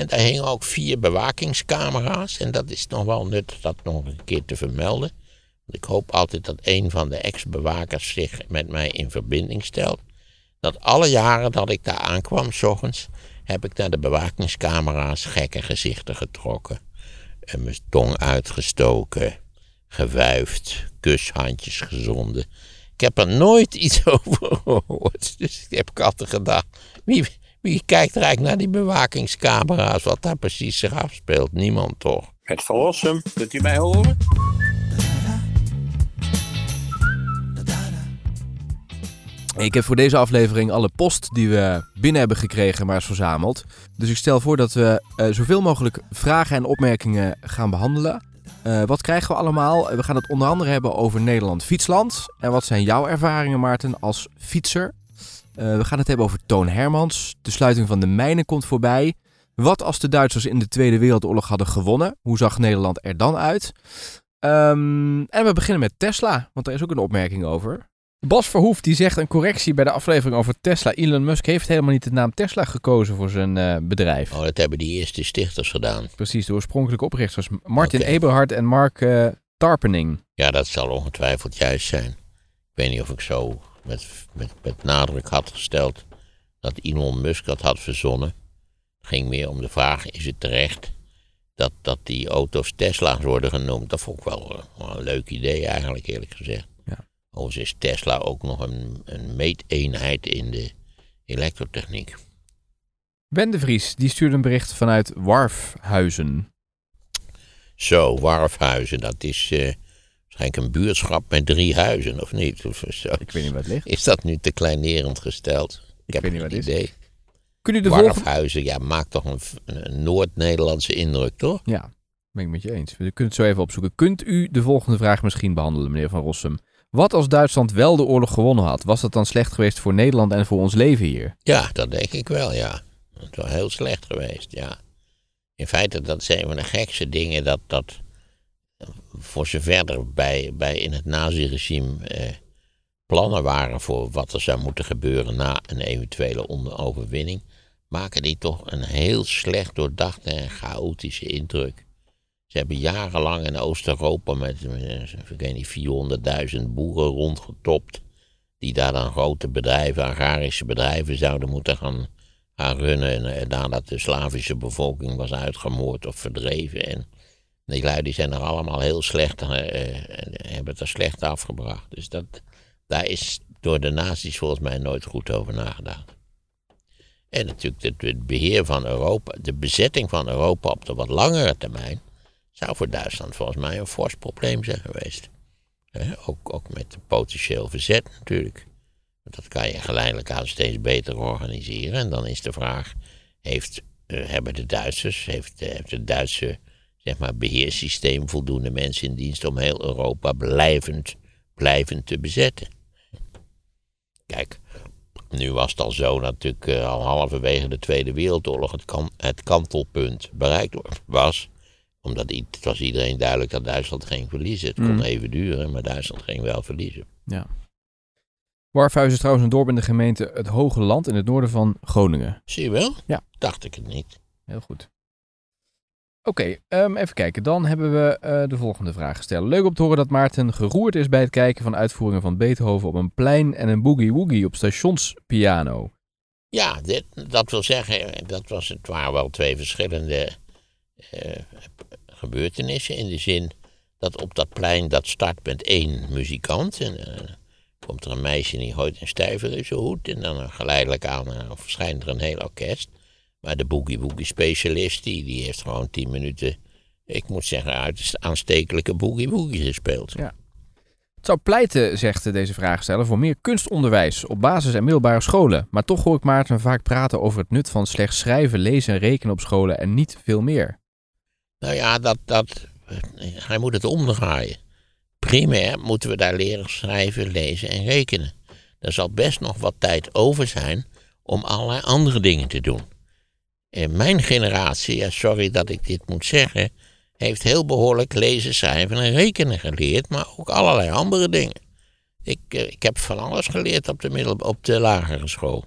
En daar hingen ook vier bewakingscamera's. En dat is nog wel nuttig dat nog een keer te vermelden. Want ik hoop altijd dat een van de ex-bewakers zich met mij in verbinding stelt. Dat alle jaren dat ik daar aankwam, s ochtends, heb ik naar de bewakingscamera's gekke gezichten getrokken. En mijn tong uitgestoken, gewuifd, kushandjes gezonden. Ik heb er nooit iets over gehoord. Dus ik heb altijd gedacht, wie, wie kijkt er eigenlijk naar die bewakingscamera's, wat daar precies zich afspeelt? Niemand toch? Het verlossen, kunt u mij horen? Ik heb voor deze aflevering alle post die we binnen hebben gekregen maar eens verzameld. Dus ik stel voor dat we uh, zoveel mogelijk vragen en opmerkingen gaan behandelen. Uh, wat krijgen we allemaal? We gaan het onder andere hebben over Nederland Fietsland. En wat zijn jouw ervaringen, Maarten, als fietser? Uh, we gaan het hebben over Toon Hermans. De sluiting van de mijnen komt voorbij. Wat als de Duitsers in de Tweede Wereldoorlog hadden gewonnen? Hoe zag Nederland er dan uit? Um, en we beginnen met Tesla, want er is ook een opmerking over. Bas Verhoef die zegt een correctie bij de aflevering over Tesla. Elon Musk heeft helemaal niet de naam Tesla gekozen voor zijn uh, bedrijf. Oh, dat hebben die eerste stichters gedaan. Precies, de oorspronkelijke oprichters. Martin okay. Eberhard en Mark uh, Tarpening. Ja, dat zal ongetwijfeld juist zijn. Ik weet niet of ik zo met, met, met nadruk had gesteld dat Elon Musk dat had verzonnen. Het ging meer om de vraag, is het terecht dat, dat die auto's Tesla's worden genoemd? Dat vond ik wel, wel een leuk idee eigenlijk, eerlijk gezegd. Overigens is Tesla ook nog een, een meeteenheid in de elektrotechniek. Ben de Vries, die stuurde een bericht vanuit Warfhuizen. Zo, Warfhuizen, dat is uh, waarschijnlijk een buurtschap met drie huizen, of niet? Of zo. Ik weet niet wat het ligt. Is dat nu te kleinerend gesteld? Ik, Ik heb weet niet geen wat het idee. is. Kun u de Warfhuizen, ja, maakt toch een, een Noord-Nederlandse indruk, toch? Ja, ben ik met je eens. We kunnen het zo even opzoeken. Kunt u de volgende vraag misschien behandelen, meneer Van Rossum? Wat als Duitsland wel de oorlog gewonnen had? Was dat dan slecht geweest voor Nederland en voor ons leven hier? Ja, dat denk ik wel, ja. Het was heel slecht geweest, ja. In feite, dat zijn van de gekste dingen dat, dat voor zover er bij, bij in het naziregime eh, plannen waren voor wat er zou moeten gebeuren na een eventuele overwinning, maken die toch een heel slecht doordachte en chaotische indruk. Ze hebben jarenlang in Oost-Europa met, ik weet niet, 400.000 boeren rondgetopt. Die daar dan grote bedrijven, agrarische bedrijven zouden moeten gaan, gaan runnen. En, nadat de Slavische bevolking was uitgemoord of verdreven. En die lui die zijn er allemaal heel slecht, uh, hebben het er slecht afgebracht. Dus dat, daar is door de nazi's volgens mij nooit goed over nagedacht. En natuurlijk het, beheer van Europa, de bezetting van Europa op de wat langere termijn zou voor Duitsland volgens mij een fors probleem zijn geweest. ook, ook met potentieel verzet natuurlijk. Want dat kan je geleidelijk aan steeds beter organiseren. En dan is de vraag, heeft, uh, hebben de Duitsers, heeft, heeft het Duitse zeg maar, beheerssysteem voldoende mensen in dienst om heel Europa blijvend, blijvend te bezetten? Kijk, nu was het al zo natuurlijk uh, al halverwege de Tweede Wereldoorlog het, kan, het kantelpunt bereikt was omdat het was iedereen duidelijk dat Duitsland ging verliezen. Het kon Mm. even duren, maar Duitsland ging wel verliezen. Ja. Warfhuizen is trouwens een dorp in de gemeente Het Hoge Land in het noorden van Groningen. Zie je wel? Ja. Dacht ik het niet. Heel goed. Oké, ehm, even kijken. Dan hebben we eh, de volgende vraag gesteld. Leuk om te horen dat Maarten geroerd is bij het kijken van uitvoeringen van Beethoven op een plein en een boogie-woogie op stationspiano. Ja, dit, dat wil zeggen, dat was, het waren wel twee verschillende eh, gebeurtenissen. In de zin dat op dat plein, dat start met één muzikant. En eh, komt er een meisje die gooit een stijver in zijn hoed. En dan geleidelijk aan eh, verschijnt er een heel orkest. Maar de boogie-woogie specialist, die, die heeft gewoon tien minuten, ik moet zeggen, uit aanstekelijke boogie-woogie gespeeld. Ja. Het zou pleiten, zegt deze vraagsteller, voor meer kunstonderwijs op basis- en middelbare scholen. Maar toch hoor ik Maarten vaak praten over het nut van slechts schrijven, lezen en rekenen op scholen en niet veel meer. Nou ja, dat, dat, hij moet het omdraaien. Primair moeten we daar leren schrijven, lezen en rekenen. Er zal best nog wat tijd over zijn om allerlei andere dingen te doen. En mijn generatie, ja, sorry dat ik dit moet zeggen, heeft heel behoorlijk lezen, schrijven en rekenen geleerd, maar ook allerlei andere dingen. Ik, eh, ik heb van alles geleerd op de, middel, op de lagere school.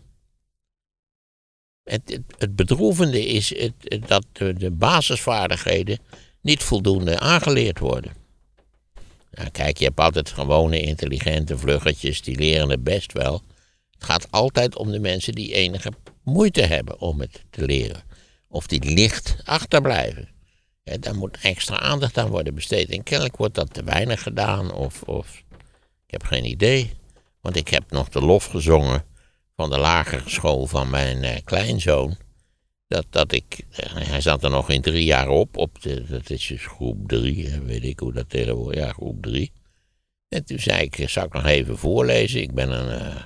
het, het, bedroevende is het, dat de, de basisvaardigheden niet voldoende aangeleerd worden. Nou, kijk, je hebt altijd gewone intelligente vluggetjes, die leren het best wel. Het gaat altijd om de mensen die enige moeite hebben om het te leren. Of die licht achterblijven. Daar moet extra aandacht aan worden besteed. En kennelijk wordt dat te weinig gedaan. Of, of ik heb geen idee. Want ik heb nog de lof gezongen van de lagere school van mijn eh, kleinzoon. Dat, dat ik, eh, hij zat er nog in drie jaar op, op de, dat is dus groep drie, weet ik hoe dat tegenwoordig, ja groep drie. En toen zei ik, zou ik nog even voorlezen? Ik ben een eh,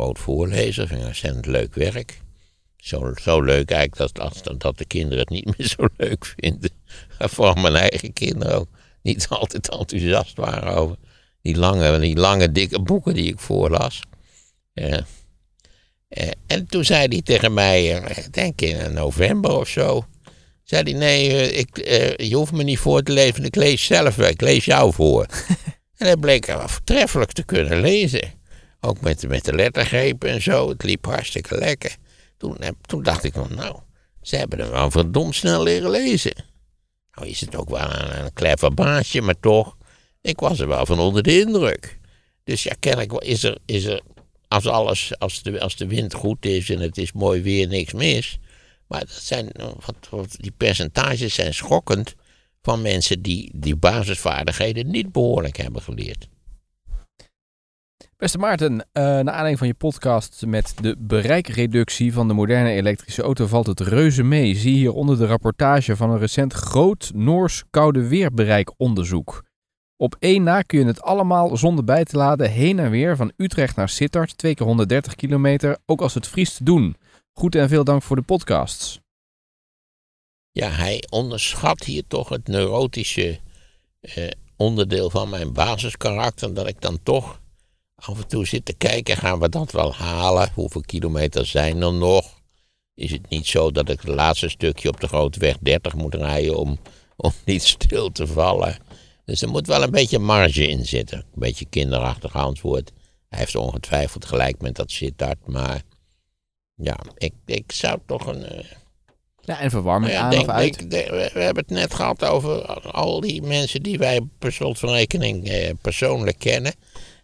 groot voorlezer, vind ik ontzettend leuk werk. Zo, zo leuk eigenlijk dat, als, dat de kinderen het niet meer zo leuk vinden. Vooral mijn eigen kinderen ook niet altijd enthousiast waren over die lange, die lange dikke boeken die ik voorlas. Eh, en toen zei hij tegen mij, ik denk in november of zo, zei hij, nee, ik, je hoeft me niet voor te lezen, ik lees zelf ik lees jou voor. en hij bleek wel voortreffelijk te kunnen lezen. Ook met, met de lettergrepen en zo, het liep hartstikke lekker. Toen, heb- toen dacht ik van, nou, ze hebben hem wel verdomd snel leren lezen. Nou is het ook wel een, een baasje, maar toch, ik was er wel van onder de indruk. Dus ja, kennelijk is er, is er als alles, als de, als de wind goed is en het is mooi weer, niks mis. Maar dat zijn, eh, wat, wat, die percentages zijn schokkend van mensen die die basisvaardigheden niet behoorlijk hebben geleerd. Beste Maarten, eh naar aanleiding van je podcast met de bereikreductie van de moderne elektrische auto valt het reuze mee. Zie hieronder de rapportage van een recent groot Noors koude weerbereikonderzoek. Op één na kun je het allemaal zonder bij te laden heen en weer van Utrecht naar Sittard, twee keer 130 kilometer, ook als het vriest doen. Goed en veel dank voor de podcasts. Ja, hij onderschat hier toch het neurotische eh, onderdeel van mijn basiskarakter. Dat ik dan toch af en toe zit te kijken, gaan we dat wel halen? Hoeveel kilometer zijn er nog? Is het niet zo dat ik het laatste stukje op de grote weg 30 moet rijden om, om niet stil te vallen? Dus er moet wel een beetje marge in zitten. Een beetje kinderachtig antwoord. Hij heeft ongetwijfeld gelijk met dat Sittard, maar ja, ik, ik zou toch een... eh, Ja, en verwarming nou ja, aan denk- of uit. denk- denk- we, we hebben het net gehad over al die mensen die wij per slot van rekening eh, persoonlijk kennen.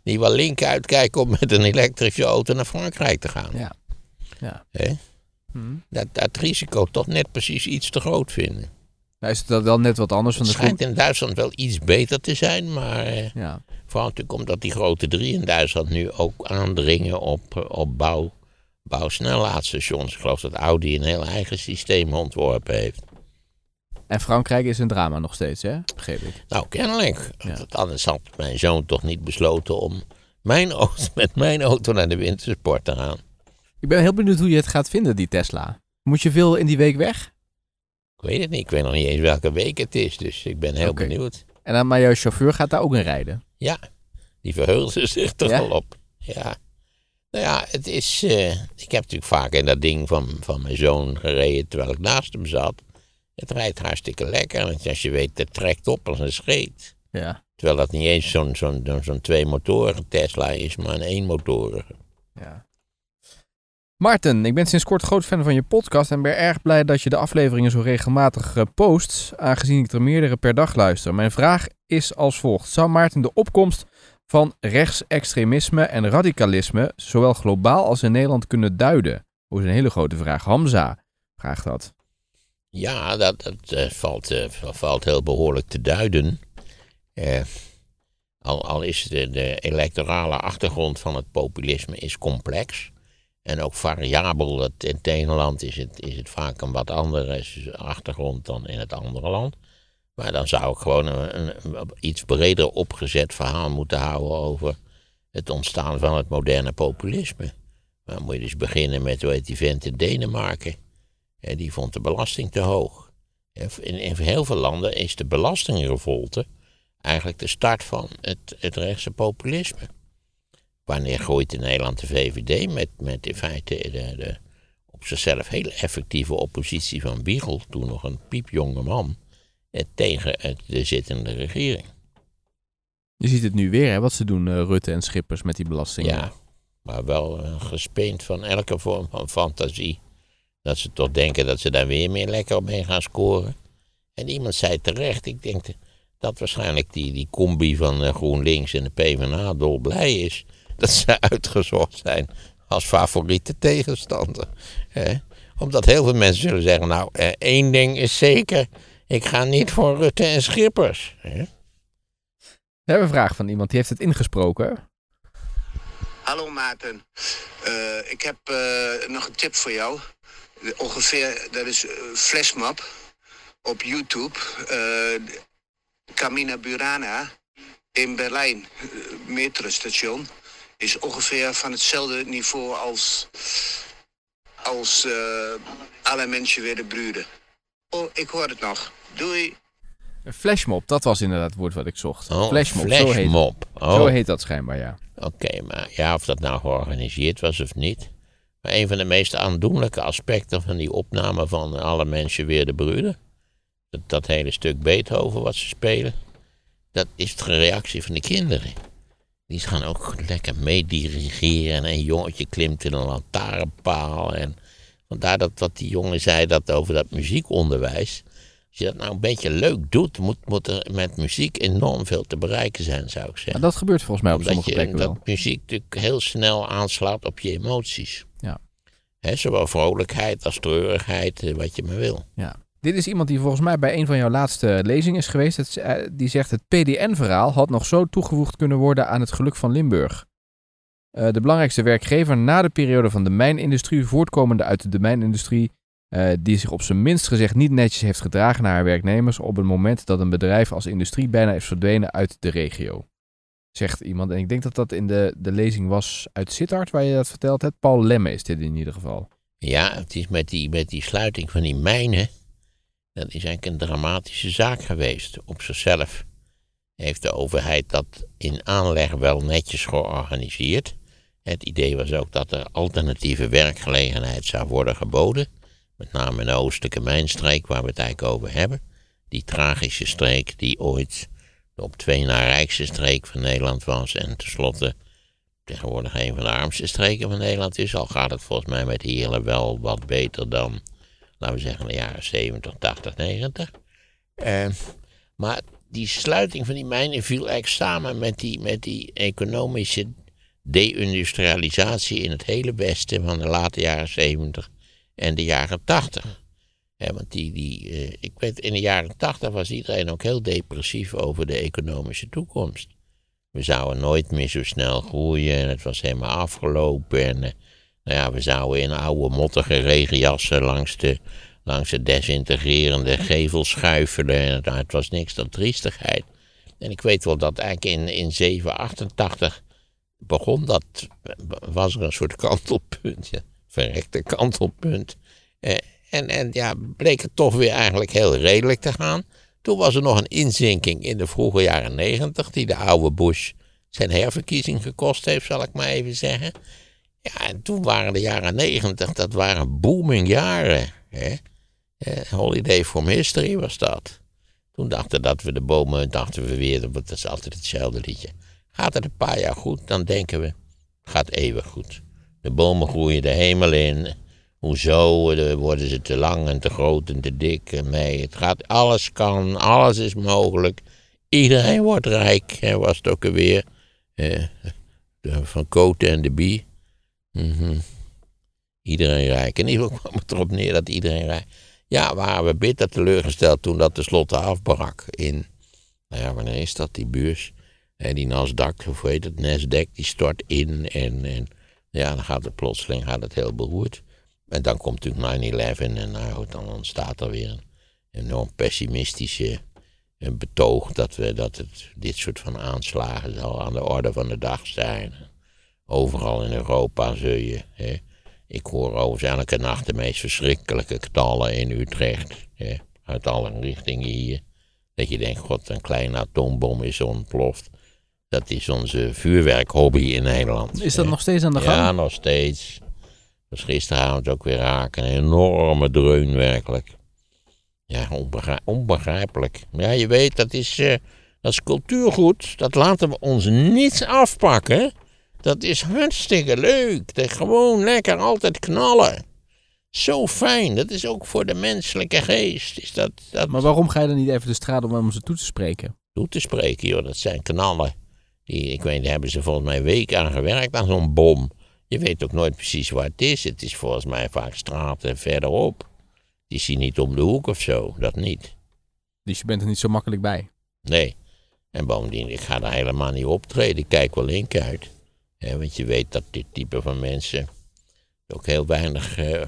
Die wel link uitkijken om met een elektrische auto naar Frankrijk te gaan. Ja. Ja. Hè? Hm. Dat, dat risico toch net precies iets te groot vinden. Nou is het wel net wat anders van Het de groep. schijnt in Duitsland wel iets beter te zijn, maar eh, Ja. vooral natuurlijk omdat die grote drie in Duitsland nu ook aandringen op, op bouw, bouwsnellaadstations. Ik geloof dat Audi een heel eigen systeem ontworpen heeft. En Frankrijk is een drama nog steeds, hè? Begreep ik. Nou, kennelijk. Ja. Want Anders had mijn zoon toch niet besloten om mijn auto, met mijn auto naar de wintersport te gaan. Ik ben heel benieuwd hoe je het gaat vinden, die Tesla. Moet je veel in die week weg? Ik weet het niet. Ik weet nog niet eens welke week het is. Dus ik ben heel benieuwd. En dan, maar jouw chauffeur gaat daar ook in rijden. Ja, die verheugde zich Ja? al op. Ja. Nou ja, het is... eh, ik heb natuurlijk vaak in dat ding van, van mijn zoon gereden terwijl ik naast hem zat. Het rijdt hartstikke lekker. En als je weet, het trekt op als een scheet. Ja. Terwijl dat niet eens zo'n zo'n zo'n twee-motorige Tesla is, maar een één-motorige. ja. Maarten, ik ben sinds kort groot fan van je podcast en ben erg blij dat je de afleveringen zo regelmatig eh, post, aangezien ik er meerdere per dag luister. Mijn vraag is als volgt. Zou Maarten de opkomst van rechtsextremisme en radicalisme zowel globaal als in Nederland kunnen duiden? Dat is een hele grote vraag. Hamza vraagt dat. Ja, dat, dat eh, valt, eh, valt heel behoorlijk te duiden. Eh, al, al is de, electorale achtergrond van het populisme is complex en ook variabel. In het ene land is het, is het vaak een wat andere achtergrond dan in het andere land. Maar dan zou ik gewoon een, een- een iets breder opgezet verhaal moeten houden over het ontstaan van het moderne populisme. Dan moet je dus beginnen met, hoe heet die vent in Denemarken? Die vond de belasting te hoog. In, in heel veel landen is de belastingrevolte eigenlijk de start van het, het rechtse populisme. Wanneer gooit in Nederland de VVD met, met in feite de, de op zichzelf heel effectieve oppositie van Wiegel, toen nog een piepjonge man, eh, tegen het, de zittende regering. Je ziet het nu weer, hè, wat ze doen, eh, Rutte en Schippers, met die belastingen. Ja, maar wel eh, gespeend van elke vorm van fantasie. Dat ze toch denken dat ze daar weer meer lekker op mee gaan scoren. En iemand zei terecht, ik denk dat waarschijnlijk die, die combi van eh, GroenLinks en de PvdA dol blij is. Dat ze uitgezocht zijn als favoriete tegenstander. Hè? Omdat heel veel mensen zullen zeggen, nou, eh, één ding is zeker. Ik ga niet voor Rutte en Schippers. Hè? We hebben een vraag van iemand die heeft het ingesproken. Hallo Maarten, Eh, ik heb eh, nog een tip voor jou. Ongeveer, dat is uh, Flashmap op YouTube. Eh, Camina Burana in Berlijn, eh, metrostation, is ongeveer van hetzelfde niveau als, als eh, alle mensen weer de bruden. Oh, ik hoor het nog. Doei. Een flashmob, dat was inderdaad het woord wat ik zocht. Oh, flashmob, Zo, heet, flashmob. Oh, zo heet dat schijnbaar, ja. Oké, maar ja, of dat nou georganiseerd was of niet. Maar een van de meest aandoenlijke aspecten van die opname van alle mensen weer de bruden. Dat, dat hele stuk Beethoven wat ze spelen. Dat is de reactie van de kinderen. Die gaan ook lekker meedirigeren. En een jongetje klimt in een lantaarnpaal. En vandaar dat wat die jongen zei dat over dat muziekonderwijs. Als je dat nou een beetje leuk doet, moet, moet er met muziek enorm veel te bereiken zijn, zou ik Maar zeggen. dat gebeurt volgens mij op Omdat sommige je, plekken wel. dat muziek natuurlijk heel snel aanslaat op je emoties. Zowel vrolijkheid als treurigheid, eh, wat je maar wil. Ja. Dit is iemand die volgens mij bij een van jouw laatste lezingen is geweest. Het, eh, die zegt het PDN-verhaal had nog zo toegevoegd kunnen worden aan het geluk van Limburg. Eh, de belangrijkste werkgever na de periode van de mijnindustrie, voortkomende uit de mijnindustrie, die zich op zijn minst gezegd niet netjes heeft gedragen naar haar werknemers op het moment dat een bedrijf als industrie bijna is verdwenen uit de regio. Zegt iemand, en ik denk dat dat in de, de lezing was uit Sittard waar je dat verteld hebt. Paul Lemme is dit in ieder geval. Ja, het is met die, met die sluiting van die mijnen. Dat is eigenlijk een dramatische zaak geweest. Op zichzelf heeft de overheid dat in aanleg wel netjes georganiseerd. Het idee was ook dat er alternatieve werkgelegenheid zou worden geboden. Met name in de oostelijke mijnstreek waar we het eigenlijk over hebben. Die tragische streek die ooit op twee na rijkste streek van Nederland was. En tenslotte tegenwoordig een van de armste streken van Nederland is. Al gaat het volgens mij met Heerlen wel wat beter dan, laten we zeggen, de jaren 70, 80, 90. Eh, maar die sluiting van die mijnen viel eigenlijk samen met die, met die economische deindustrialisatie in het hele Westen van de late jaren 70 en de jaren 80. Ja, want die, die, eh, ik weet, in de jaren 80 was iedereen ook heel depressief over de economische toekomst. We zouden nooit meer zo snel groeien en het was helemaal afgelopen. En eh, nou ja, we zouden in oude mottige regenjassen langs de, langs de desintegrerende gevel schuifelen. En het was niks dan triestigheid. En ik weet wel dat eigenlijk in, in 788 begon dat, was er een soort kantelpunt, ja, verrekte kantelpunt. Eh, en, en ja, bleek het toch weer eigenlijk heel redelijk te gaan. Toen was er nog een inzinking in de vroege jaren negentig, die de oude Bush zijn herverkiezing gekost heeft, zal ik maar even zeggen. Ja, en toen waren de jaren negentig, dat waren booming jaren. Hè? Eh, Holiday from History was dat. Toen dachten dat we de bomen, dachten we weer, dat is altijd hetzelfde liedje. Gaat het een paar jaar goed, dan denken we, gaat eeuwig goed. De bomen groeien de hemel in. Hoezo eh, worden ze te lang en te groot en te dik? En het gaat, alles kan, alles is mogelijk. Iedereen wordt rijk, was het ook alweer. Eh, de, van Koten en de Bie. Mhm. Iedereen rijk. In ieder geval kwam het erop neer dat iedereen rijk. Ja, waren we bitter teleurgesteld toen dat tenslotte afbrak in, nou ja, wanneer is dat, die beurs? En die Nasdaq, of hoe heet het, Nasdaq, die stort in en, en ja, dan gaat het plotseling gaat het heel beroerd. En dan komt natuurlijk 9-11 en nou, dan ontstaat er weer een enorm pessimistische betoog dat, we, dat het, dit soort van aanslagen zal aan de orde van de dag zijn. Overal in Europa zul je. Hè. Ik hoor overigens elke nacht de meest verschrikkelijke knallen in Utrecht. Hè, uit alle richtingen hier. Dat je denkt, god, een kleine atoombom is ontploft. Dat is onze vuurwerkhobby in Nederland. Is dat hè. nog steeds aan de gang? Ja, nog steeds. Dus gisteravond ook weer raken. Een enorme dreun werkelijk. Ja, onbegrij- onbegrijpelijk. Ja, je weet, dat is, eh, dat is cultuurgoed. Dat laten we ons niet afpakken. Dat is hartstikke leuk. Dat gewoon lekker altijd knallen. Zo fijn. Dat is ook voor de menselijke geest. Is dat, dat Maar waarom ga je dan niet even de straat op om ze toe te spreken? toe te spreken, joh. Dat zijn knallen. Die, ik weet, daar hebben ze volgens mij weken aan gewerkt aan zo'n bom. Je weet ook nooit precies waar het is. Het is volgens mij vaak straten verderop. Die hier niet om de hoek of zo. Dat niet. Dus je bent er niet zo makkelijk bij. Nee. En bovendien, ik ga daar helemaal niet optreden. Ik kijk wel link uit. Want je weet dat dit type van mensen ook heel weinig eh,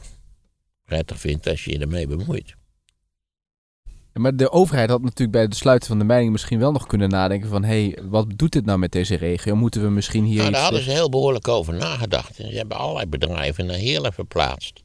prettig vindt als je je ermee bemoeit. Maar de overheid had natuurlijk bij het sluiten van de mijning misschien wel nog kunnen nadenken van... hé, hey, wat doet dit nou met deze regio? Moeten we misschien hier Nou, iets... daar hadden ze heel behoorlijk over nagedacht. En ze hebben allerlei bedrijven naar Heerlen verplaatst.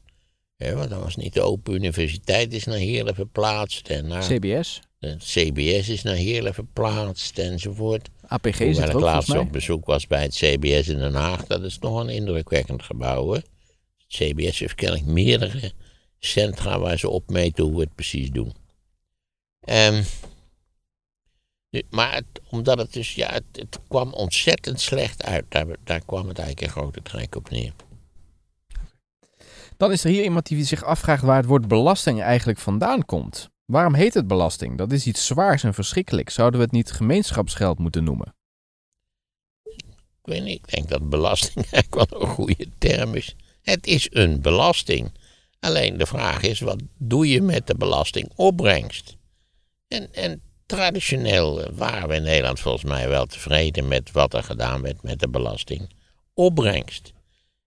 Hè, want dat was niet de Open Universiteit is naar Heerlen verplaatst. En naar, CBS, CBS is naar Heerlen verplaatst enzovoort. APG Hoewel er ik ook laatst op bezoek was bij het CBS in Den Haag. Dat is nog een indrukwekkend gebouw. Hè? Het CBS heeft kennelijk meerdere centra waar ze opmeten hoe we het precies doen. Ehm, maar het- omdat het dus, ja, het, het kwam ontzettend slecht uit. Daar, daar kwam het eigenlijk in grote trek op neer. Dan is er hier iemand die zich afvraagt waar het woord belasting eigenlijk vandaan komt. Waarom heet het belasting? Dat is iets zwaars en verschrikkelijks. Zouden we het niet gemeenschapsgeld moeten noemen? Ik weet niet, ik denk dat belasting eigenlijk wel een goede term is. Het is een belasting. Alleen de vraag is, wat doe je met de belastingopbrengst? En, en traditioneel eh, waren we in Nederland volgens mij wel tevreden met wat er gedaan werd met de belastingopbrengst.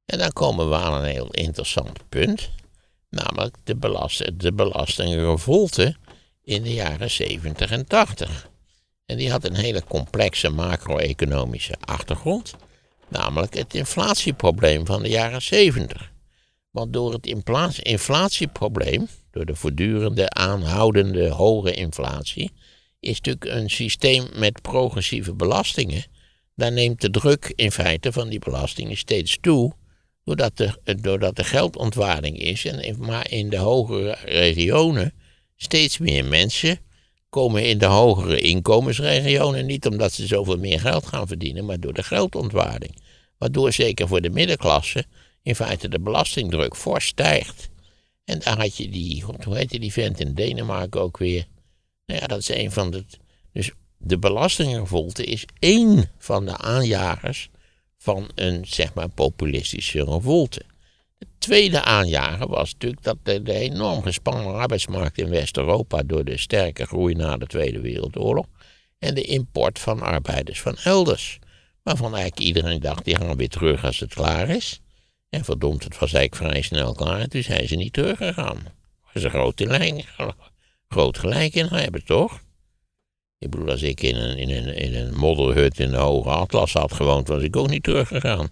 En dan komen we aan een heel interessant punt. Namelijk de, belast de belastingrevolte in de jaren 70 en 80. En die had een hele complexe macro-economische achtergrond. Namelijk het inflatieprobleem van de jaren 70. Want door het infla- inflatieprobleem, door de voortdurende aanhoudende hoge inflatie, is natuurlijk een systeem met progressieve belastingen. Daar neemt de druk in feite van die belastingen steeds toe, doordat er, doordat er geldontwaarding is. En maar in de hogere regionen steeds meer mensen komen in de hogere inkomensregionen niet omdat ze zoveel meer geld gaan verdienen, maar door de geldontwaarding. Waardoor zeker voor de middenklasse in feite de belastingdruk fors stijgt. En daar had je die, hoe heette die vent in Denemarken ook weer? Nou ja, dat is een van de. Dus de belastingrevolte is één van de aanjagers van een, zeg maar, populistische revolte. De tweede aanjager was natuurlijk dat de, de enorm gespannen arbeidsmarkt in West-Europa door de sterke groei na de Tweede Wereldoorlog en de import van arbeiders van elders. Waarvan eigenlijk iedereen dacht, die gaan weer terug als het klaar is. En verdomd, het was eigenlijk vrij snel klaar, toen zijn ze niet teruggegaan. Dat is een grote lijn, groot gelijk in hebben, toch? Ik bedoel, als ik in een, in, een, in een modderhut in de Hoge Atlas had gewoond, was ik ook niet teruggegaan.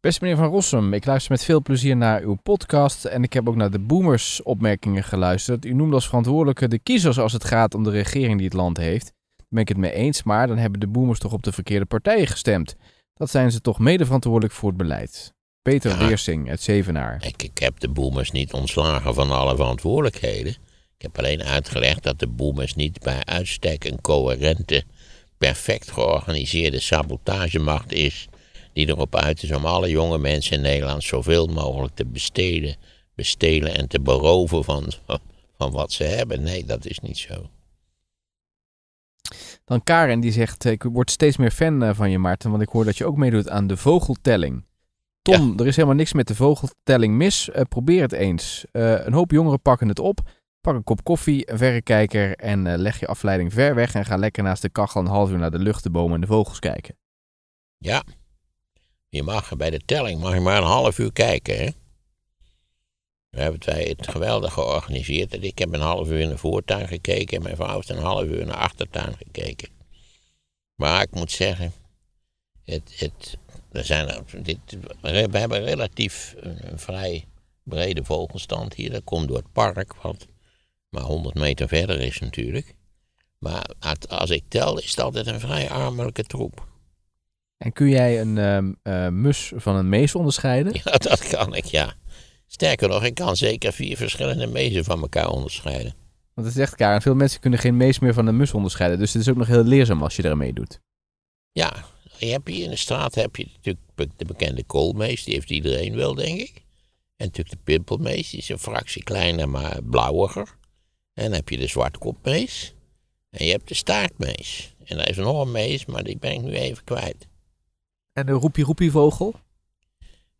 Beste meneer Van Rossum, ik luister met veel plezier naar uw podcast en ik heb ook naar de boomers opmerkingen geluisterd. U noemde als verantwoordelijke de kiezers als het gaat om de regering die het land heeft. Daar ben ik het mee eens, maar dan hebben de boomers toch op de verkeerde partijen gestemd. Dat zijn ze toch mede verantwoordelijk voor het beleid. Peter Ja. Weersing uit Zevenaar. Ik, ik heb de boomers niet ontslagen van alle verantwoordelijkheden. Ik heb alleen uitgelegd dat de boomers niet bij uitstek een coherente, perfect georganiseerde sabotagemacht is. Die erop uit is om alle jonge mensen in Nederland zoveel mogelijk te besteden, bestelen en te beroven van, van wat ze hebben. Nee, dat is niet zo. Dan Karen die zegt, ik word steeds meer fan eh, van je Maarten, want ik hoor dat je ook meedoet aan de vogeltelling. Tom, er is helemaal niks met de vogeltelling mis. Eh, probeer het eens. Eh, een hoop jongeren pakken het op. Pak een kop koffie, een verrekijker en eh, leg je afleiding ver weg en ga lekker naast de kachel een half uur naar de lucht, de bomen en de vogels kijken. Ja, je mag bij de telling mag je maar een half uur kijken. Hè? We hebben wij het geweldig georganiseerd. En ik heb een half uur in de voortuin gekeken en mijn vrouw heeft een half uur in de achtertuin gekeken. Maar ik moet zeggen, het, het, zijn, er- dit, we hebben relatief een, vrij brede vogelstand hier. Dat komt door het park, wat maar 100 meter verder is natuurlijk. Maar als ik tel, is het altijd een vrij armelijke troep. En kun jij een ehm, eh, mus van een mees onderscheiden? Ja, dat kan ik, ja. Sterker nog, ik kan zeker vier verschillende mezen van elkaar onderscheiden. Want het is echt Karen, veel mensen kunnen geen mees meer van een mus onderscheiden. Dus het is ook nog heel leerzaam als je ermee doet. Ja, je hebt hier in de straat heb je natuurlijk de bekende koolmees, die heeft iedereen wel, denk ik. En natuurlijk de pimpelmees, die is een fractie kleiner, maar blauwiger. En dan heb je de zwartkopmees. En je hebt de staartmees. En er is nog een mees, maar die ben ik nu even kwijt. En de roepie roepie vogel?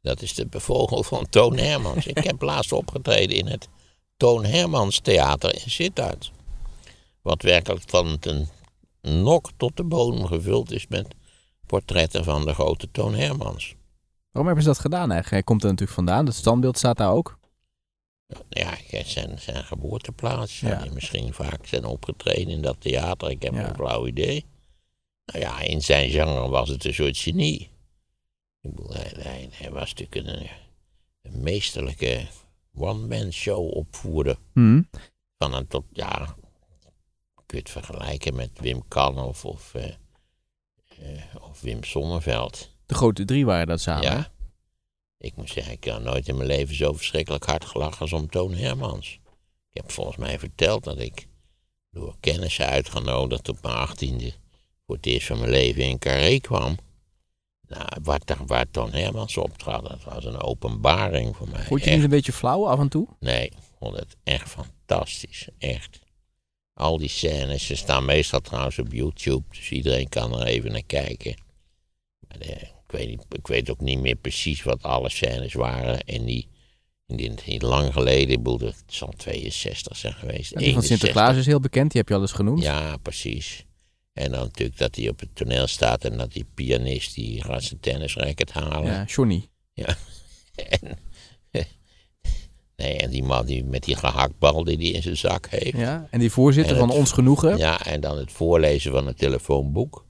Dat is de bevogel van Toon Hermans. ik heb laatst opgetreden in het Toon Hermans Theater in Sittard. Wat werkelijk van een nok tot de bodem gevuld is met portretten van de grote Toon Hermans. Waarom hebben ze dat gedaan eigenlijk? Hij komt er natuurlijk vandaan. Het standbeeld staat daar ook. Ja, zijn, zijn geboorteplaats. Ja. Misschien vaak zijn opgetreden in dat theater. Ik heb Ja. een flauw idee. Nou ja, in zijn genre was het een soort genie. Ik bedoel, hij, hij, hij was natuurlijk een, een meesterlijke one-man show opvoerder. Hm. Van een tot, ja, kun je het vergelijken met Wim Kan of, of, eh, of Wim Sonneveld. De grote drie waren dat samen. Ja. Ik moet zeggen, ik heb nooit in mijn leven zo verschrikkelijk hard gelachen als om Toon Hermans. Ik heb volgens mij verteld dat ik door kennissen uitgenodigd op mijn achttiende voor het eerst van mijn leven in Carré kwam. Nou, waar, waar Toon Hermans optrad, dat was een openbaring voor mij. Vond je Echt. niet een beetje flauw af en toe? Nee, ik vond het echt fantastisch. Echt. Al die scènes, ze staan meestal trouwens op YouTube, dus iedereen kan er even naar kijken. Maar eh, ik, weet niet, ik weet ook niet meer precies wat alle scènes waren. En die, in die, die lang geleden, ik bedoel, het zal 62 zijn geweest. Die van 61. Sinterklaas is heel bekend. Die heb je al eens genoemd. Ja, precies. En dan natuurlijk dat hij op het toneel staat en dat die pianist die gaat zijn tennisracket halen. Ja, Johnny. En, nee, en die man die met die gehaktbal die hij in zijn zak heeft. Ja. En die voorzitter En van het- Ons Genoegen. Ja, en dan het voorlezen van het telefoonboek.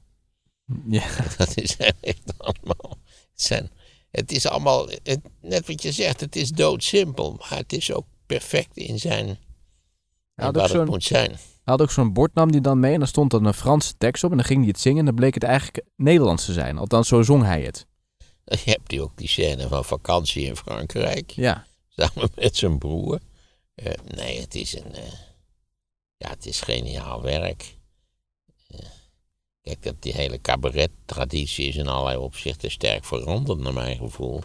Ja. Dat is echt allemaal. Het, zijn, het is allemaal, het- net wat je zegt, het is doodsimpel. Maar het is ook perfect in zijn. had in ook het zo'n- moet zijn. Hij had ook zo'n bord, nam hij dan mee. En dan stond dan een Franse tekst op. En dan ging hij het zingen. En dan bleek het eigenlijk Nederlands te zijn. Althans, zo zong hij het. Je hebt die ook die scène van vakantie in Frankrijk. Ja. Samen met zijn broer. Eh, nee, het is een. eh, ja, het is geniaal werk. Eh, kijk, dat die hele cabaret-traditie is in allerlei opzichten sterk veranderd, naar mijn gevoel.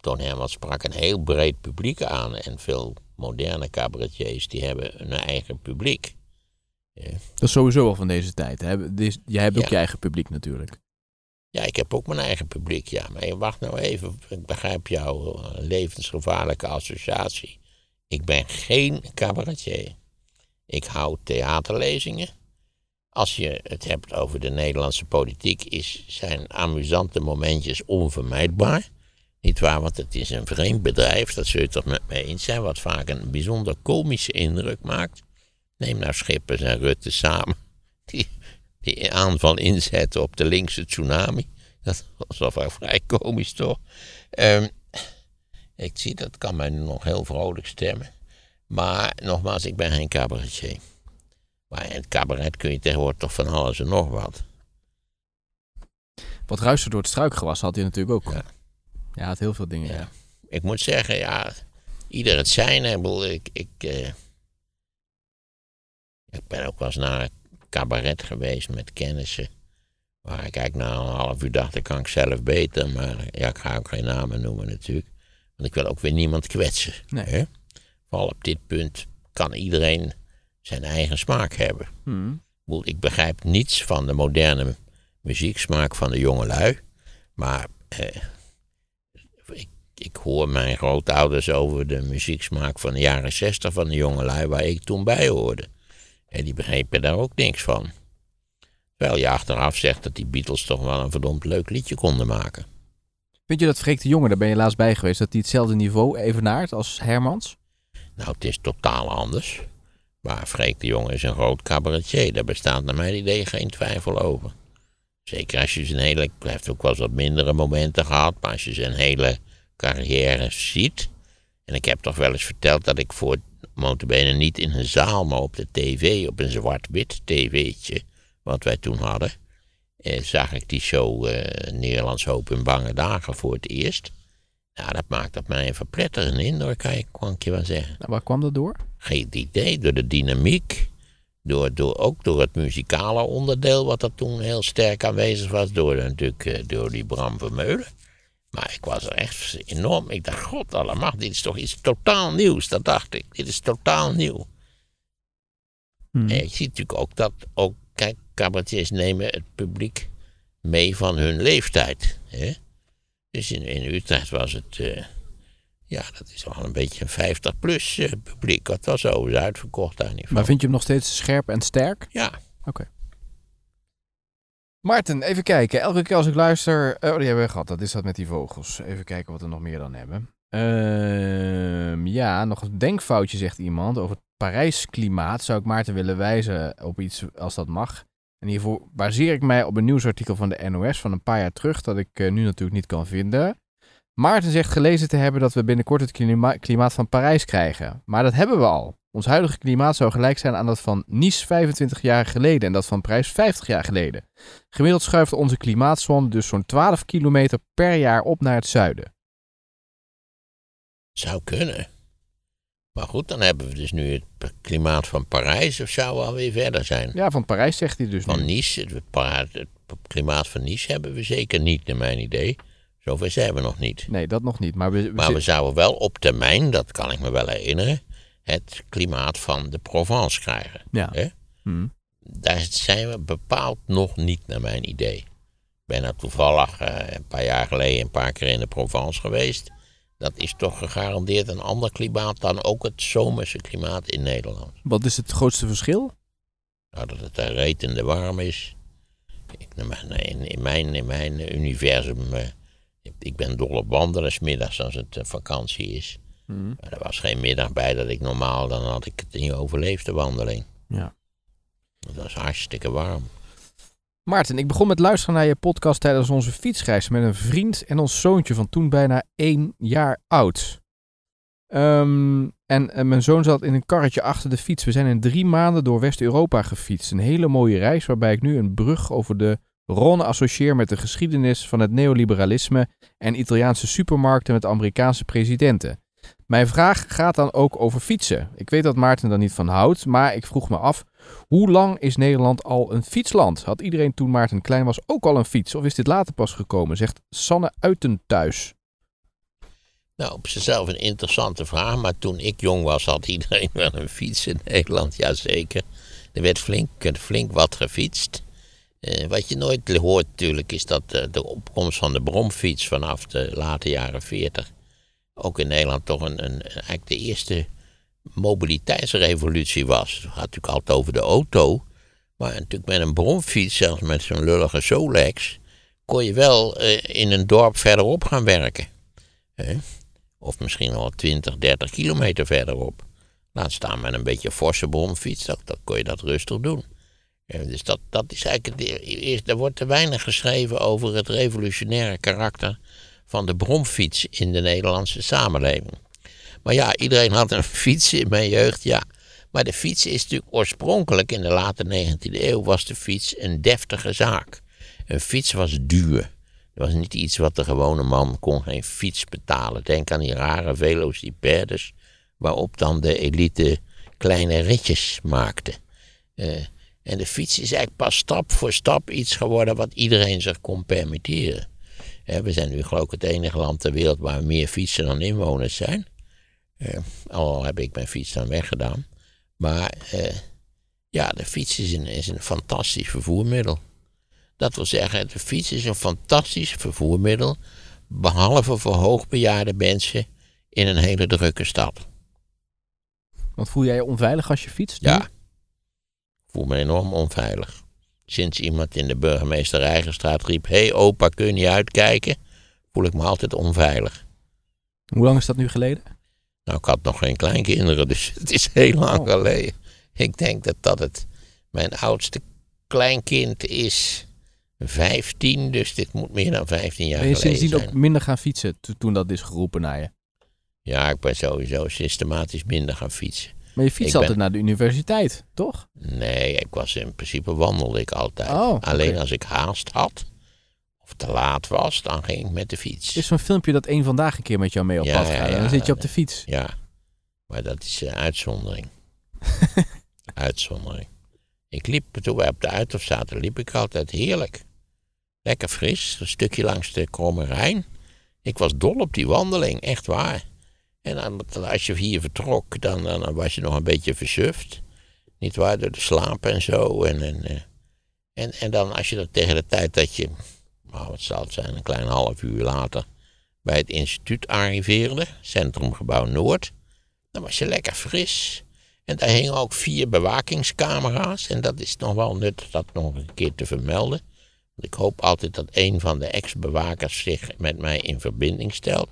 Toon Hermans sprak een heel breed publiek aan. En veel moderne cabaretiers die hebben hun eigen publiek. Dat is sowieso al van deze tijd. Hè? Jij hebt ook Ja. je eigen publiek natuurlijk. Ja, ik heb ook mijn eigen publiek, ja. Maar wacht nou even, ik begrijp jouw eh, levensgevaarlijke associatie. Ik ben geen cabaretier. Ik hou theaterlezingen. Als je het hebt over de Nederlandse politiek, is, zijn amusante momentjes onvermijdbaar. Niet waar, want het is een vreemd bedrijf, dat zul je toch met mij eens zijn, wat vaak een bijzonder komische indruk maakt. Neem nou Schippers en Rutte samen, die, die aanval inzetten op de linkse tsunami. Dat was wel vrij- komisch toch? Ehm, ik zie, dat kan mij nog heel vrolijk stemmen. Maar nogmaals, ik ben geen cabaretier. Maar in het cabaret kun je tegenwoordig toch van alles en nog wat. Wat ruisten door het struikgewas had hij natuurlijk ook. Ja. Ja, had heel veel dingen. Ja. Ja. Ik moet zeggen, ja, ieder het zijn. Ik, ik, ik, eh, ik ben ook wel eens naar cabaret geweest met kennissen. Waar ik eigenlijk na een half uur dacht, dat kan ik zelf beter. Maar ja, ik ga ook geen namen noemen natuurlijk. Want ik wil ook weer niemand kwetsen. Nee. Hè? Vooral op dit punt kan iedereen zijn eigen smaak hebben. Hm. Ik bedoel, Ik begrijp niets van de moderne muzieksmaak van de jongelui. Maar eh, ik, ik hoor mijn grootouders over de muzieksmaak van de jaren zestig van de jongelui waar ik toen bij hoorde. En die begrepen daar ook niks van. Terwijl je achteraf zegt dat die Beatles toch wel een verdomd leuk liedje konden maken. Vind je dat Freek de Jonge, daar ben je laatst bij geweest, dat hij hetzelfde niveau evenaart als Hermans? Nou, het is totaal anders. Maar Freek de Jonge is een groot cabaretier. Daar bestaat naar mijn idee geen twijfel over. Zeker als je zijn hele... Hij heeft ook wel eens wat mindere momenten gehad. Maar als je zijn hele carrière ziet... En ik heb toch wel eens verteld dat ik voor notabene niet in een zaal... maar op de tv, op een zwart-wit tv'tje... wat wij toen hadden... Eh, zag ik die show eh, Nederlands Hoop in Bange Dagen voor het eerst. Nou, dat maakt op mij een verpletterende indruk, kan ik, kan ik je wel zeggen. Nou, waar kwam dat door? Geen idee, door de dynamiek. Door, door, ook door het muzikale onderdeel, wat er toen heel sterk aanwezig was. Door, natuurlijk, eh, door die Bram Vermeulen. Maar ik was er echt enorm. Ik dacht, god allemaal, dit is toch iets totaal nieuws. Dat dacht ik. Dit is totaal nieuw. Hmm. En je ziet natuurlijk ook dat, ook, kijk, cabaretiers nemen het publiek mee van hun leeftijd. Hè? Dus in, in Utrecht was het, eh, ja, dat is wel een beetje een 50-plus publiek. Wat was zo, uitverkocht daar niet Maar vind je hem nog steeds scherp en sterk? Ja, Maarten, even kijken. Elke keer als ik luister... eh, oh, die hebben we gehad. Dat is dat met die vogels. Even kijken wat we nog meer dan hebben. Ehm, ja, nog een denkfoutje zegt iemand. Over het Parijs-klimaat zou ik Maarten willen wijzen op iets als dat mag. En hiervoor baseer ik mij op een nieuwsartikel van de NOS van een paar jaar terug. Dat ik eh, nu natuurlijk niet kan vinden. Maarten zegt gelezen te hebben dat we binnenkort het klima- klimaat van Parijs krijgen. Maar dat hebben we al. Ons huidige klimaat zou gelijk zijn aan dat van Nice 25 jaar geleden en dat van Parijs 50 jaar geleden. Gemiddeld schuift onze klimaatzone dus zo'n 12 kilometer per jaar op naar het zuiden. zou kunnen. Maar goed, dan hebben we dus nu het klimaat van Parijs, of zou alweer verder zijn? Ja, van Parijs zegt hij dus Van nu. Nice, het, het klimaat van Nice hebben we zeker niet, naar mijn idee. Zover zijn we nog niet. Nee, dat nog niet. Maar we, we Maar we zouden wel op termijn, dat kan ik me wel herinneren, het klimaat van de Provence krijgen. Ja. Hè? Hm. Daar zijn we bepaald nog niet, naar mijn idee. Ik ben er toevallig eh, een paar jaar geleden een paar keer in de Provence geweest. Dat is toch gegarandeerd een ander klimaat dan ook het zomerse klimaat in Nederland. Wat is het grootste verschil? Nou, dat het daar retende warm is. Ik, in, in, mijn, in mijn universum, eh, ik, ben dol op wandelen, 's middags als het eh, vakantie is. Hm. Maar er was geen middag bij dat ik normaal, dan had ik het niet overleefd, de wandeling. Ja. Het was hartstikke warm. Maarten, ik begon met luisteren naar je podcast tijdens onze fietsreis met een vriend en ons zoontje van toen bijna één jaar oud. Ehm, en eh, mijn zoon zat in een karretje achter de fiets. We zijn in drie maanden door West-Europa gefietst. Een hele mooie reis waarbij ik nu een brug over de Rhône associeer met de geschiedenis van het neoliberalisme en Italiaanse supermarkten met Amerikaanse presidenten. Mijn vraag gaat dan ook over fietsen. Ik weet dat Maarten daar niet van houdt, maar ik vroeg me af hoe lang is Nederland al een fietsland? Had iedereen toen Maarten klein was ook al een fiets? Of is dit later pas gekomen? Zegt Sanne Uitenthuis. Nou, op zichzelf een interessante vraag, maar toen ik jong was had iedereen wel een fiets in Nederland, jazeker. Er werd flink, flink wat gefietst. Eh, wat je nooit hoort natuurlijk is dat eh, de opkomst van de bromfiets vanaf de late jaren 40 ook in Nederland toch een, een, eigenlijk de eerste mobiliteitsrevolutie was. Het gaat natuurlijk altijd over de auto, maar natuurlijk met een bromfiets, zelfs met zo'n lullige Solex, kon je wel eh, in een dorp verderop gaan werken. Of misschien al 20, 30 kilometer verderop. Laat staan met een beetje forse bromfiets, dan, dan kon je dat rustig doen. Dus dat, dat is eigenlijk. Er wordt te weinig geschreven over het revolutionaire karakter van de bromfiets in de Nederlandse samenleving. Maar ja, iedereen had een fiets in mijn jeugd, ja. Maar de fiets is natuurlijk oorspronkelijk in de late 19e eeuw was de fiets een deftige zaak. Een fiets was duur. Het was niet iets wat de gewone man kon geen fiets betalen. Denk aan die rare velocipèdes waarop dan de elite kleine ritjes maakte. Eh, en de fiets is eigenlijk pas stap voor stap iets geworden wat iedereen zich kon permitteren. We zijn nu geloof ik het enige land ter wereld waar meer fietsen dan inwoners zijn. Eh, al heb ik mijn fiets dan weggedaan. Maar eh, ja, de fiets is een, is een fantastisch vervoermiddel. Dat wil zeggen, de fiets is een fantastisch vervoermiddel, behalve voor hoogbejaarde mensen in een hele drukke stad. Want voel jij je onveilig als je fietst? Ja, ik voel me enorm onveilig. Sinds iemand in de burgemeester Rijgenstraat riep: Hé hey, opa, kun je niet uitkijken? Voel ik me altijd onveilig. Hoe lang is dat nu geleden? Nou, ik had nog geen kleinkinderen, dus het is heel lang Oh. geleden. Ik denk dat dat het. Mijn oudste kleinkind is 15, dus dit moet meer dan 15 jaar Ben je geleden sindsdien zijn. ook minder gaan fietsen to- toen dat is geroepen naar je? Ja, ik ben sowieso systematisch minder gaan fietsen. Maar je fietst ben- altijd naar de universiteit, toch? Nee, ik was in principe wandelde ik altijd. Oh. Alleen als ik haast had of te laat was, dan ging ik met de fiets. Er is zo'n filmpje dat één vandaag een keer met jou mee op Ja, pad ja, gaat. En dan ja, zit je op de fiets. Ja, maar dat is een uitzondering. uitzondering. Ik liep, toen wij op de Uithof zaten, liep ik altijd heerlijk. Lekker fris, een stukje langs de Kromme Rijn. Ik was dol op die wandeling, echt waar. En als je hier vertrok, dan, dan was je nog een beetje versuft. Niet waar, door de slaap en zo. En, en, eh, en, en dan als je dan tegen de tijd dat je, nou, wat zal het zijn, een klein half uur later, bij het instituut arriveerde, Centrumgebouw Noord, dan was je lekker fris. En daar hingen ook vier bewakingscamera's. En dat is nog wel nuttig dat nog een keer te vermelden. Want ik hoop altijd dat een van de ex-bewakers zich met mij in verbinding stelt.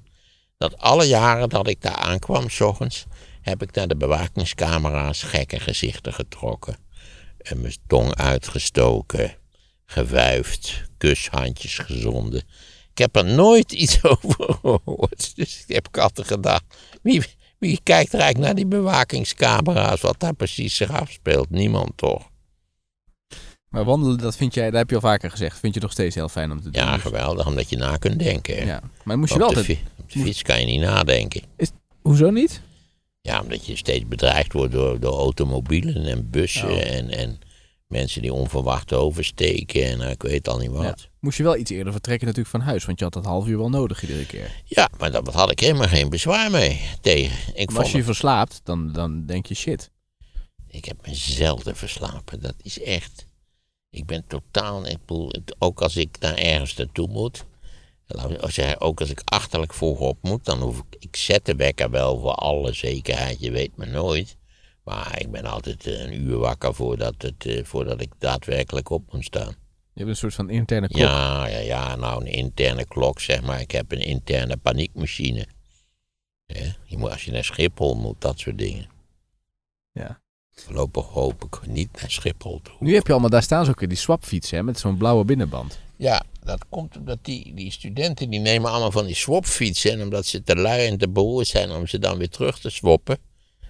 Dat alle jaren dat ik daar aankwam, s ochtends, heb ik naar de bewakingscamera's gekke gezichten getrokken. En mijn tong uitgestoken, gewuifd, kushandjes gezonden. Ik heb er nooit iets over gehoord. Dus ik heb altijd gedacht, wie, wie kijkt er eigenlijk naar die bewakingscamera's, wat daar precies zich afspeelt? Niemand toch? Maar wandelen, dat vind jij, dat heb je al vaker gezegd, vind je nog steeds heel fijn om te doen. Ja, Dus- geweldig, omdat je na kunt denken. ja. Maar moest je op, wel de altijd... op de fiets kan je niet nadenken. Hoezo niet? Ja, omdat je steeds bedreigd wordt door, door automobielen en bussen Oh. en, en mensen die onverwacht oversteken en eh, ik weet al niet wat. Ja. Ja. Moest je wel iets eerder vertrekken natuurlijk van huis, want je had dat half uur wel nodig iedere keer. maar daar had ik helemaal geen bezwaar mee tegen. Ik, Maar vond als je je verslaapt, dan, dan denk je shit. ik heb me zelden verslapen. Dat is echt. Ik ben totaal. Ik bedoel, ook als ik naar ergens naartoe moet. zeggen, Ook als ik achterlijk vroeg op moet, dan hoef ik. Ik zet de wekker wel voor alle zekerheid, je weet maar nooit. Maar ik ben altijd eh, een uur wakker voordat, het, eh, voordat ik daadwerkelijk op moet staan. Je hebt een soort van interne klok. Ja, ja, ja, nou een interne klok zeg maar. Ik heb een interne paniekmachine. Ja, je moet, als je naar Schiphol moet, dat soort dingen. Ja. Voorlopig hoop ik niet naar Schiphol toe. Nu heb je allemaal, daar staan ze ook weer die swapfietsen hè, met zo'n blauwe binnenband. Ja, dat komt omdat die, die studenten die nemen allemaal van die swapfietsen. En omdat ze te lui en te beroerd zijn om ze dan weer terug te swappen,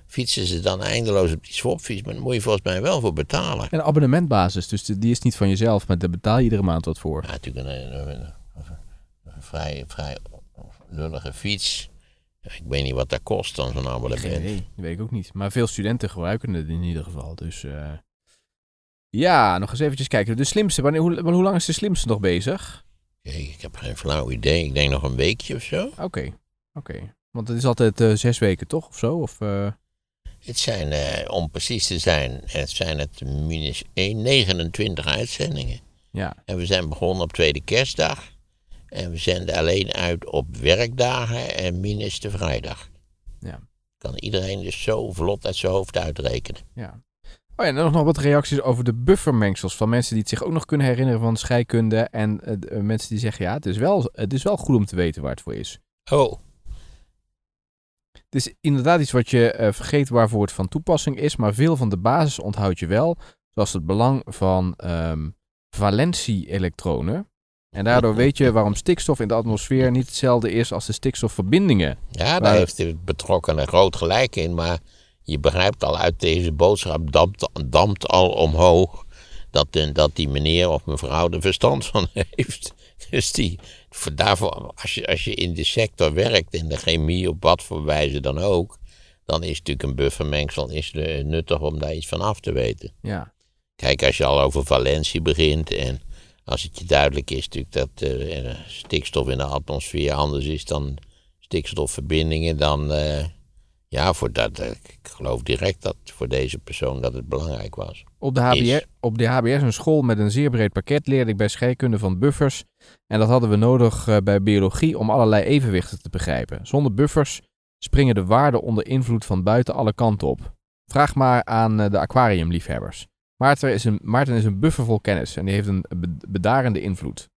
fietsen ze dan eindeloos op die swapfiets. Maar daar moet je volgens mij wel voor betalen. Een abonnementbasis, dus die is niet van jezelf, maar daar betaal je iedere maand wat voor. Ja, natuurlijk een, een, een- een- een vrij, vrij lullige fiets. Ik weet niet wat dat kost dan zo'n abonnement. idee, dat weet ik ook niet. Maar veel studenten gebruiken het in ieder geval. Dus eh, ja, nog eens eventjes kijken. De slimste, wanneer, hoe, hoe lang is de slimste nog bezig? Kijk, ik heb geen flauw idee. Ik denk nog een weekje of zo. Oké, oké. Want het is altijd eh, zes weken toch, of zo? Of, eh, Het zijn, om precies te zijn, het zijn het minus 1, 29 uitzendingen. ja, En we zijn begonnen op tweede kerstdag. En we zenden alleen uit op werkdagen en minus de vrijdag. Ja. Kan iedereen dus zo vlot uit zijn hoofd uitrekenen. ja. Oh ja, en dan nog wat reacties over de buffermengsels van mensen die het zich ook nog kunnen herinneren van scheikunde. En eh, eh, mensen die zeggen, ja, het is, wel, het is wel goed om te weten waar het voor is. Oh, Het is inderdaad iets wat je eh, vergeet waarvoor het van toepassing is, maar veel van de basis onthoud je wel. Zoals het belang van ehm valentie-elektronen. En daardoor weet je waarom stikstof in de atmosfeer niet hetzelfde is als de stikstofverbindingen. ja, daar heeft de betrokkenen groot gelijk in. Maar je begrijpt al uit deze boodschap, dampt, dampt al omhoog. Dat, de- dat die meneer of mevrouw er verstand van heeft. Dus die, voor daarvoor, als, je, als je in de sector werkt, in de chemie, op wat voor wijze dan ook. Dan is natuurlijk een buffermengsel is, eh, nuttig om daar iets van af te weten. Ja, Kijk, als je al over valentie begint en als het je duidelijk is natuurlijk dat eh, stikstof in de atmosfeer anders is dan stikstofverbindingen, dan eh, ja, voor dat, eh, ik geloof direct dat voor deze persoon dat het belangrijk was. op de, HBR, op de HBS, een school met een zeer breed pakket, leerde ik bij scheikunde van buffers. En dat hadden we nodig bij biologie om allerlei evenwichten te begrijpen. Zonder buffers springen de waarden onder invloed van buiten alle kanten op. Vraag maar aan de aquariumliefhebbers. Maarten is, een, Maarten is een buffer vol kennis en die heeft een be- bedarende invloed.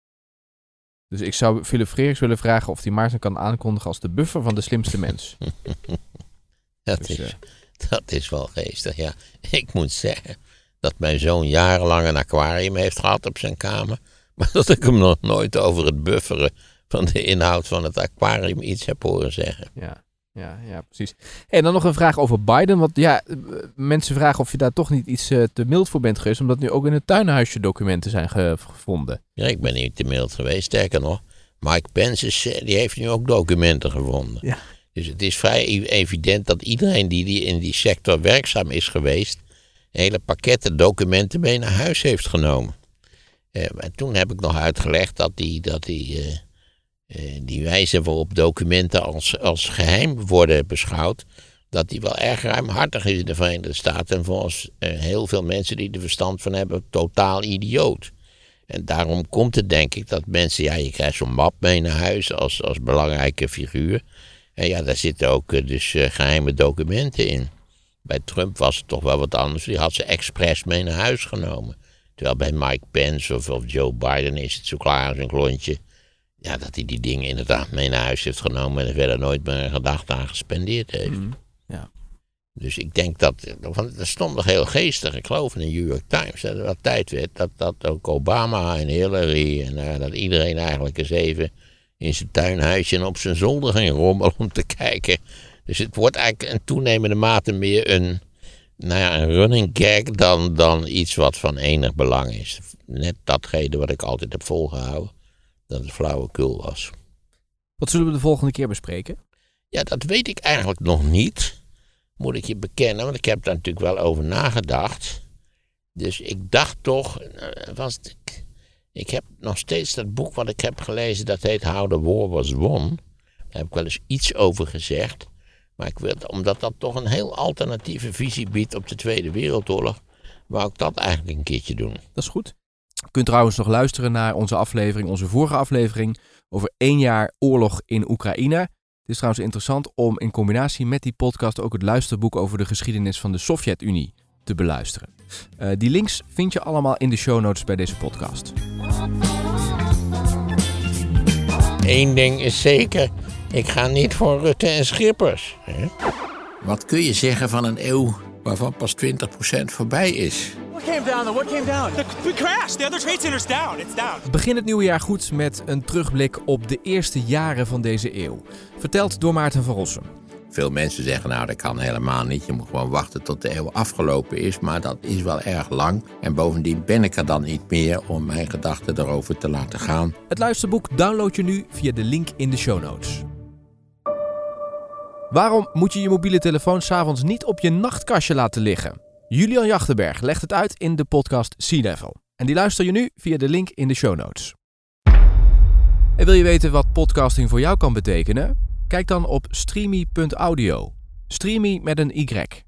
Dus ik zou Philip Freeriks willen vragen of hij Maarten kan aankondigen als de buffer van de slimste mens. Dat, Dus, is, eh, dat is wel geestig, ja. Ik moet zeggen dat mijn zoon jarenlang een aquarium heeft gehad op zijn kamer, maar dat ik hem nog nooit over het bufferen van de inhoud van het aquarium iets heb horen zeggen. Ja, ja, ja, precies. En dan nog een vraag over Biden. Want ja, eh, mensen vragen of je daar toch niet iets eh, te mild voor bent geweest. Omdat nu ook in het tuinhuisje documenten zijn ge- gevonden. Ja, ik ben niet te mild geweest. Sterker nog, Mike Pence is, eh, die heeft nu ook documenten gevonden. Ja. Dus het is vrij e- evident dat iedereen die, die in die sector werkzaam is geweest, hele pakketten documenten mee naar huis heeft genomen. En toen heb ik nog uitgelegd dat die, dat die, die wijze waarop documenten als, als geheim worden beschouwd, dat die wel erg ruimhartig is in de Verenigde Staten. En volgens eh, heel veel mensen die er verstand van hebben, totaal idioot. En daarom komt het denk ik dat mensen, ja, je krijgt zo'n map mee naar huis als, als belangrijke figuur. En ja, daar zitten ook eh, dus eh, geheime documenten in. Bij Trump was het toch wel wat anders. Die had ze expres mee naar huis genomen. Terwijl bij Mike Pence of, of Joe Biden is het zo klaar als een klontje. Ja, dat hij die dingen inderdaad mee naar huis heeft genomen en er verder nooit meer een gedachte aan gespendeerd heeft. Mhm, ja. Dus ik denk dat, want er stond nog heel geestig, ik geloof in de New York Times, dat het wel tijd werd dat, dat ook Obama en Hillary en eh, dat iedereen eigenlijk eens even in zijn tuinhuisje en op zijn zolder ging rommelen om te kijken. Dus het wordt eigenlijk in toenemende mate meer een, nou ja, een running gag dan, dan iets wat van enig belang is. Net datgene wat ik altijd heb volgehouden, dat het flauwekul was. Wat zullen we de volgende keer bespreken? Ja, dat weet ik eigenlijk nog niet, moet ik je bekennen, want ik heb daar natuurlijk wel over nagedacht. Dus ik dacht toch, eh, was het, ik heb nog steeds dat boek wat ik heb gelezen, dat heet How the War Was Won. Daar heb ik wel eens iets over gezegd. Maar ik wil, omdat dat toch een heel alternatieve visie biedt op de Tweede Wereldoorlog, wou ik dat eigenlijk een keertje doen. Dat is goed. Je kunt trouwens nog luisteren naar onze aflevering, onze vorige aflevering, over één jaar oorlog in Oekraïne. Het is trouwens interessant om in combinatie met die podcast ook het luisterboek over de geschiedenis van de Sovjet-Unie te beluisteren. Uh, die links vind je allemaal in de show notes bij deze podcast. Eén ding is zeker, ik ga niet voor Rutte en Schippers. Hè? Wat kun je zeggen van een eeuw waarvan pas 20% voorbij is? What came down? though? What came down? The, we crashed. The other trade center's down. It's down. Begin het nieuwe jaar goed met een terugblik op de eerste jaren van deze eeuw. Verteld door Maarten van Rossum. Veel mensen zeggen, nou dat kan helemaal niet. Je moet gewoon wachten tot de eeuw afgelopen is. Maar dat is wel erg lang. En bovendien ben ik er dan niet meer om mijn gedachten erover te laten gaan. Het luisterboek download je nu via de link in de show notes. Waarom moet je je mobiele telefoon s'avonds niet op je nachtkastje laten liggen? Julian Jachtenberg legt het uit in de podcast Sea Level. En die luister je nu via de link in de show notes. En wil je weten wat podcasting voor jou kan betekenen? Kijk dan op streamy.audio. Streamy met een Y.